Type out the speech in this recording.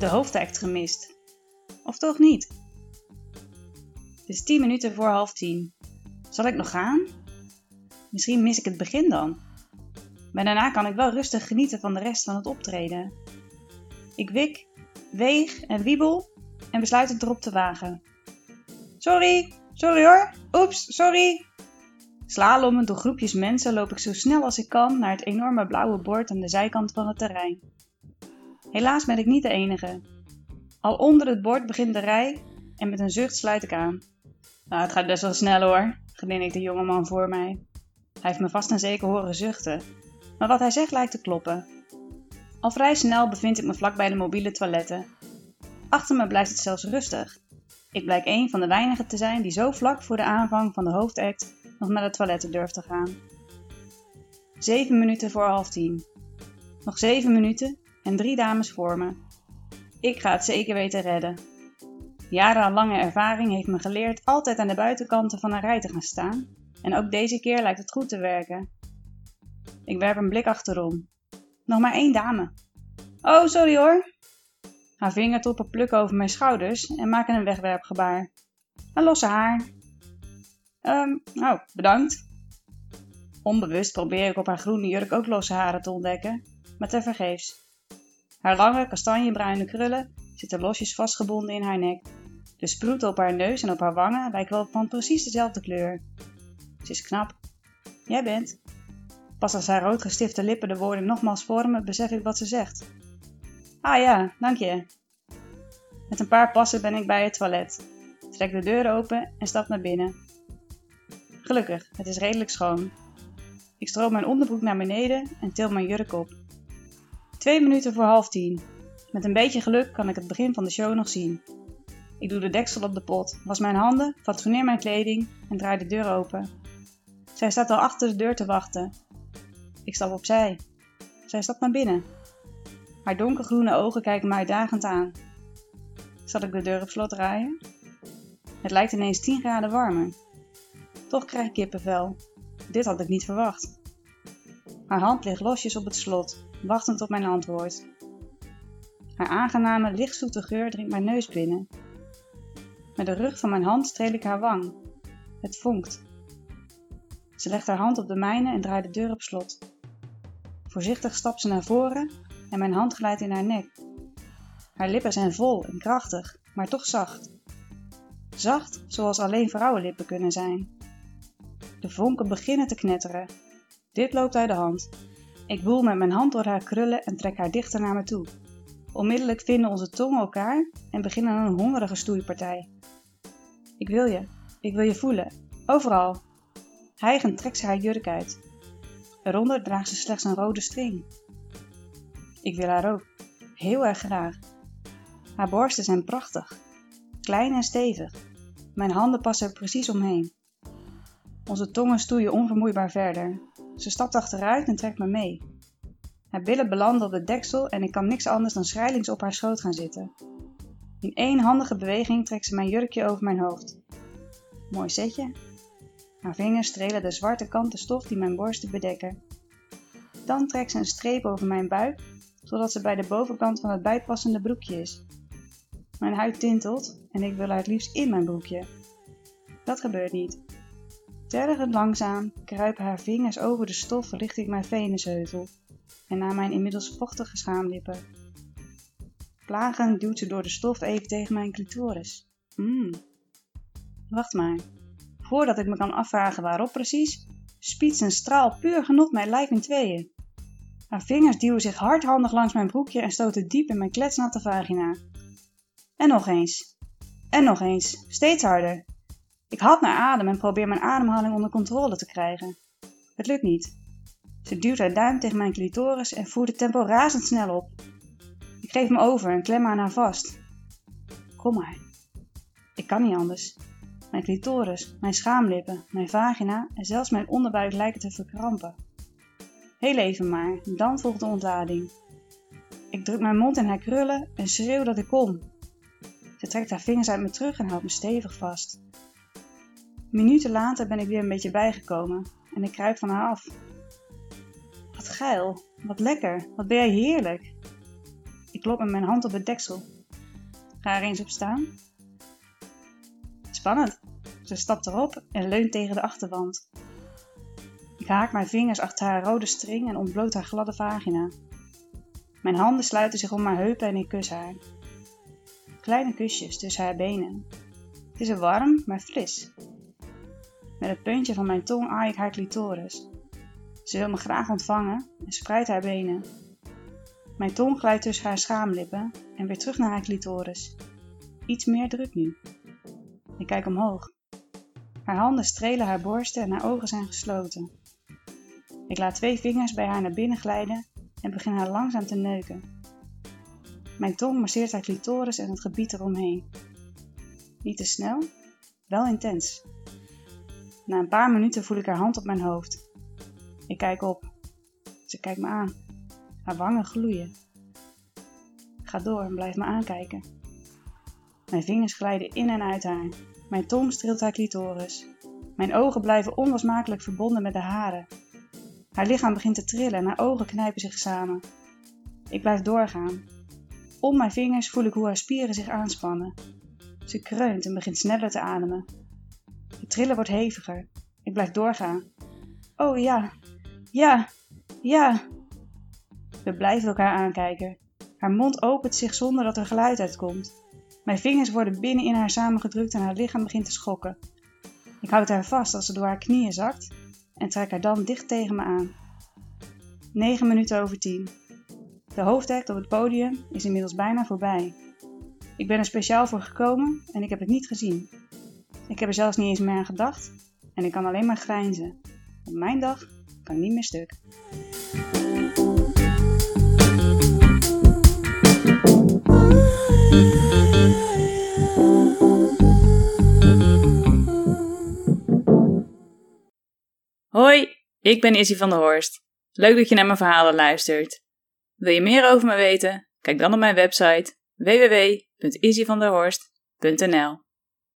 de hoofdact gemist. Of toch niet? Het is tien minuten voor half tien. Zal ik nog gaan? Misschien mis ik het begin dan. Maar daarna kan ik wel rustig genieten van de rest van het optreden. Ik wik, weeg en wiebel en besluit het erop te wagen. Sorry, sorry hoor. Oeps, sorry. Slalomend door groepjes mensen loop ik zo snel als ik kan naar het enorme blauwe bord aan de zijkant van het terrein. Helaas ben ik niet de enige. Al onder het bord begint de rij en met een zucht sluit ik aan. Nou, het gaat best wel snel hoor, ik de jongeman voor mij. Hij heeft me vast en zeker horen zuchten, maar wat hij zegt lijkt te kloppen. Al vrij snel bevind ik me vlak bij de mobiele toiletten. Achter me blijft het zelfs rustig. Ik blijk een van de weinigen te zijn die zo vlak voor de aanvang van de hoofdact nog naar de toiletten durft te gaan. Zeven minuten voor half tien. Nog zeven minuten en drie dames voor me. Ik ga het zeker weten redden. Jarenlange ervaring heeft me geleerd altijd aan de buitenkanten van een rij te gaan staan. En ook deze keer lijkt het goed te werken. Ik werp een blik achterom. Nog maar één dame. Oh, sorry hoor. Haar vingertoppen plukken over mijn schouders en maken een wegwerpgebaar. Een losse haar. Um, oh, bedankt. Onbewust probeer ik op haar groene jurk ook losse haren te ontdekken, maar tevergeefs. Haar lange, kastanjebruine krullen zitten losjes vastgebonden in haar nek. De sproeten op haar neus en op haar wangen lijken wel van precies dezelfde kleur. Ze is knap. Jij bent. Pas als haar rood gestifte lippen de woorden nogmaals vormen, besef ik wat ze zegt. Ah ja, dank je. Met een paar passen ben ik bij het toilet. Trek de deur open en stap naar binnen. Gelukkig, het is redelijk schoon. Ik stroom mijn onderbroek naar beneden en til mijn jurk op. Twee minuten voor half tien. Met een beetje geluk kan ik het begin van de show nog zien. Ik doe de deksel op de pot, was mijn handen, fatsoeneer mijn kleding en draai de deur open. Zij staat al achter de deur te wachten. Ik stap opzij. Zij stapt naar binnen. Haar donkergroene ogen kijken mij uitdagend aan. Zal ik de deur op slot draaien? Het lijkt ineens 10 graden warmer. Toch krijg ik kippenvel. Dit had ik niet verwacht. Haar hand ligt losjes op het slot, wachtend op mijn antwoord. Haar aangename, lichtzoete geur dringt mijn neus binnen. Met de rug van mijn hand streel ik haar wang. Het vonkt. Ze legt haar hand op de mijne en draait de deur op slot. Voorzichtig stapt ze naar voren en mijn hand glijdt in haar nek. Haar lippen zijn vol en krachtig, maar toch zacht. Zacht zoals alleen vrouwenlippen kunnen zijn. De vonken beginnen te knetteren. Dit loopt uit de hand. Ik woel met mijn hand door haar krullen en trek haar dichter naar me toe. Onmiddellijk vinden onze tongen elkaar en beginnen een hongerige stoeipartij. Ik wil je, ik wil je voelen, overal. Hijgend trekt ze haar jurk uit. Eronder draagt ze slechts een rode string. Ik wil haar ook, heel erg graag. Haar borsten zijn prachtig, klein en stevig. Mijn handen passen er precies omheen. Onze tongen stoeien onvermoeibaar verder. Ze stapt achteruit en trekt me mee. Haar billen belanden op de deksel en ik kan niks anders dan schrijlings op haar schoot gaan zitten. In één handige beweging trekt ze mijn jurkje over mijn hoofd. Mooi setje. Haar vingers strelen de zwarte kanten stof die mijn borsten bedekken. Dan trekt ze een streep over mijn buik, zodat ze bij de bovenkant van het bijpassende broekje is. Mijn huid tintelt en ik wil haar het liefst in mijn broekje. Dat gebeurt niet. Tergend langzaam kruipen haar vingers over de stof richting mijn venusheuvel en naar mijn inmiddels vochtige schaamlippen. Plagend duwt ze door de stof even tegen mijn clitoris. Mmm. Wacht maar. Voordat ik me kan afvragen waarop precies, spietst een straal puur genot mijn lijf in tweeën. Haar vingers duwen zich hardhandig langs mijn broekje en stoten diep in mijn kletsnatte vagina. En nog eens. En nog eens. Steeds harder. Ik had naar adem en probeer mijn ademhaling onder controle te krijgen. Het lukt niet. Ze duwt haar duim tegen mijn clitoris en voert het tempo razendsnel op. Ik geef me over en klem aan haar vast. Kom maar. Ik kan niet anders. Mijn clitoris, mijn schaamlippen, mijn vagina en zelfs mijn onderbuik lijken te verkrampen. Heel even maar, dan volgt de ontlading. Ik druk mijn mond in haar krullen en schreeuw dat ik kom. Ze trekt haar vingers uit me terug en houdt me stevig vast. Minuten later ben ik weer een beetje bijgekomen en ik kruip van haar af. Wat geil, wat lekker, wat ben jij heerlijk. Ik klop met mijn hand op het deksel. Ga er eens op staan. Spannend. Ze stapt erop en leunt tegen de achterwand. Ik haak mijn vingers achter haar rode string en ontbloot haar gladde vagina. Mijn handen sluiten zich om haar heupen en ik kus haar. Kleine kusjes tussen haar benen. Het is warm, maar fris. Met het puntje van mijn tong aai ik haar clitoris. Ze wil me graag ontvangen en spreidt haar benen. Mijn tong glijdt tussen haar schaamlippen en weer terug naar haar clitoris. Iets meer druk nu. Ik kijk omhoog. Haar handen strelen haar borsten en haar ogen zijn gesloten. Ik laat twee vingers bij haar naar binnen glijden en begin haar langzaam te neuken. Mijn tong masseert haar clitoris en het gebied eromheen. Niet te snel, wel intens. Na een paar minuten voel ik haar hand op mijn hoofd. Ik kijk op. Ze kijkt me aan. Haar wangen gloeien. Ga door en blijf me aankijken. Mijn vingers glijden in en uit haar. Mijn tong streelt haar clitoris. Mijn ogen blijven onlosmakelijk verbonden met de haren. Haar lichaam begint te trillen en haar ogen knijpen zich samen. Ik blijf doorgaan. Om mijn vingers voel ik hoe haar spieren zich aanspannen. Ze kreunt en begint sneller te ademen. Trillen wordt heviger. Ik blijf doorgaan. Oh ja, ja, ja. We blijven elkaar aankijken. Haar mond opent zich zonder dat er geluid uitkomt. Mijn vingers worden binnen in haar samengedrukt en haar lichaam begint te schokken. Ik houd haar vast als ze door haar knieën zakt en trek haar dan dicht tegen me aan. 9 minuten over 10. De hoofdact op het podium is inmiddels bijna voorbij. Ik ben er speciaal voor gekomen en ik heb het niet gezien. Ik heb er zelfs niet eens meer aan gedacht en ik kan alleen maar grijnzen. Op mijn dag kan niet meer stuk. Hoi, ik ben Izzy van der Horst. Leuk dat je naar mijn verhalen luistert. Wil je meer over me weten? Kijk dan op mijn website www.izzyvanderhorst.nl